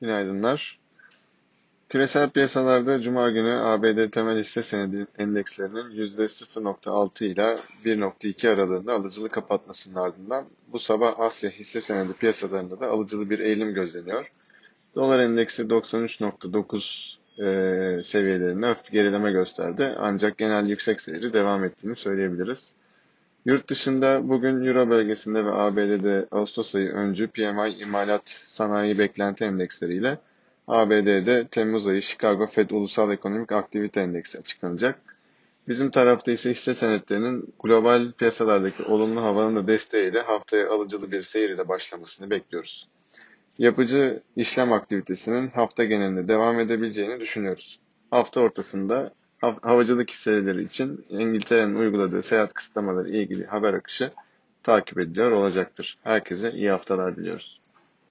Günaydınlar. Küresel piyasalarda Cuma günü ABD temel hisse senedi endekslerinin %0.6 ile 1.2 aralığında alıcılı kapatmasının ardından bu sabah Asya hisse senedi piyasalarında da alıcılı bir eğilim gözleniyor. Dolar endeksi 93.9 e, seviyelerinde hafif gerileme gösterdi ancak genel yüksek seyri devam ettiğini söyleyebiliriz. Yurt dışında bugün Euro bölgesinde ve ABD'de Ağustos ayı öncü PMI imalat sanayi beklenti endeksleriyle ABD'de Temmuz ayı Chicago Fed Ulusal Ekonomik Aktivite Endeksi açıklanacak. Bizim tarafta ise hisse senetlerinin global piyasalardaki olumlu havanın da desteğiyle haftaya alıcılı bir seyir ile başlamasını bekliyoruz. Yapıcı işlem aktivitesinin hafta genelinde devam edebileceğini düşünüyoruz. Hafta ortasında havacılık hisseleri için İngiltere'nin uyguladığı seyahat kısıtlamaları ilgili haber akışı takip ediliyor olacaktır. Herkese iyi haftalar diliyoruz.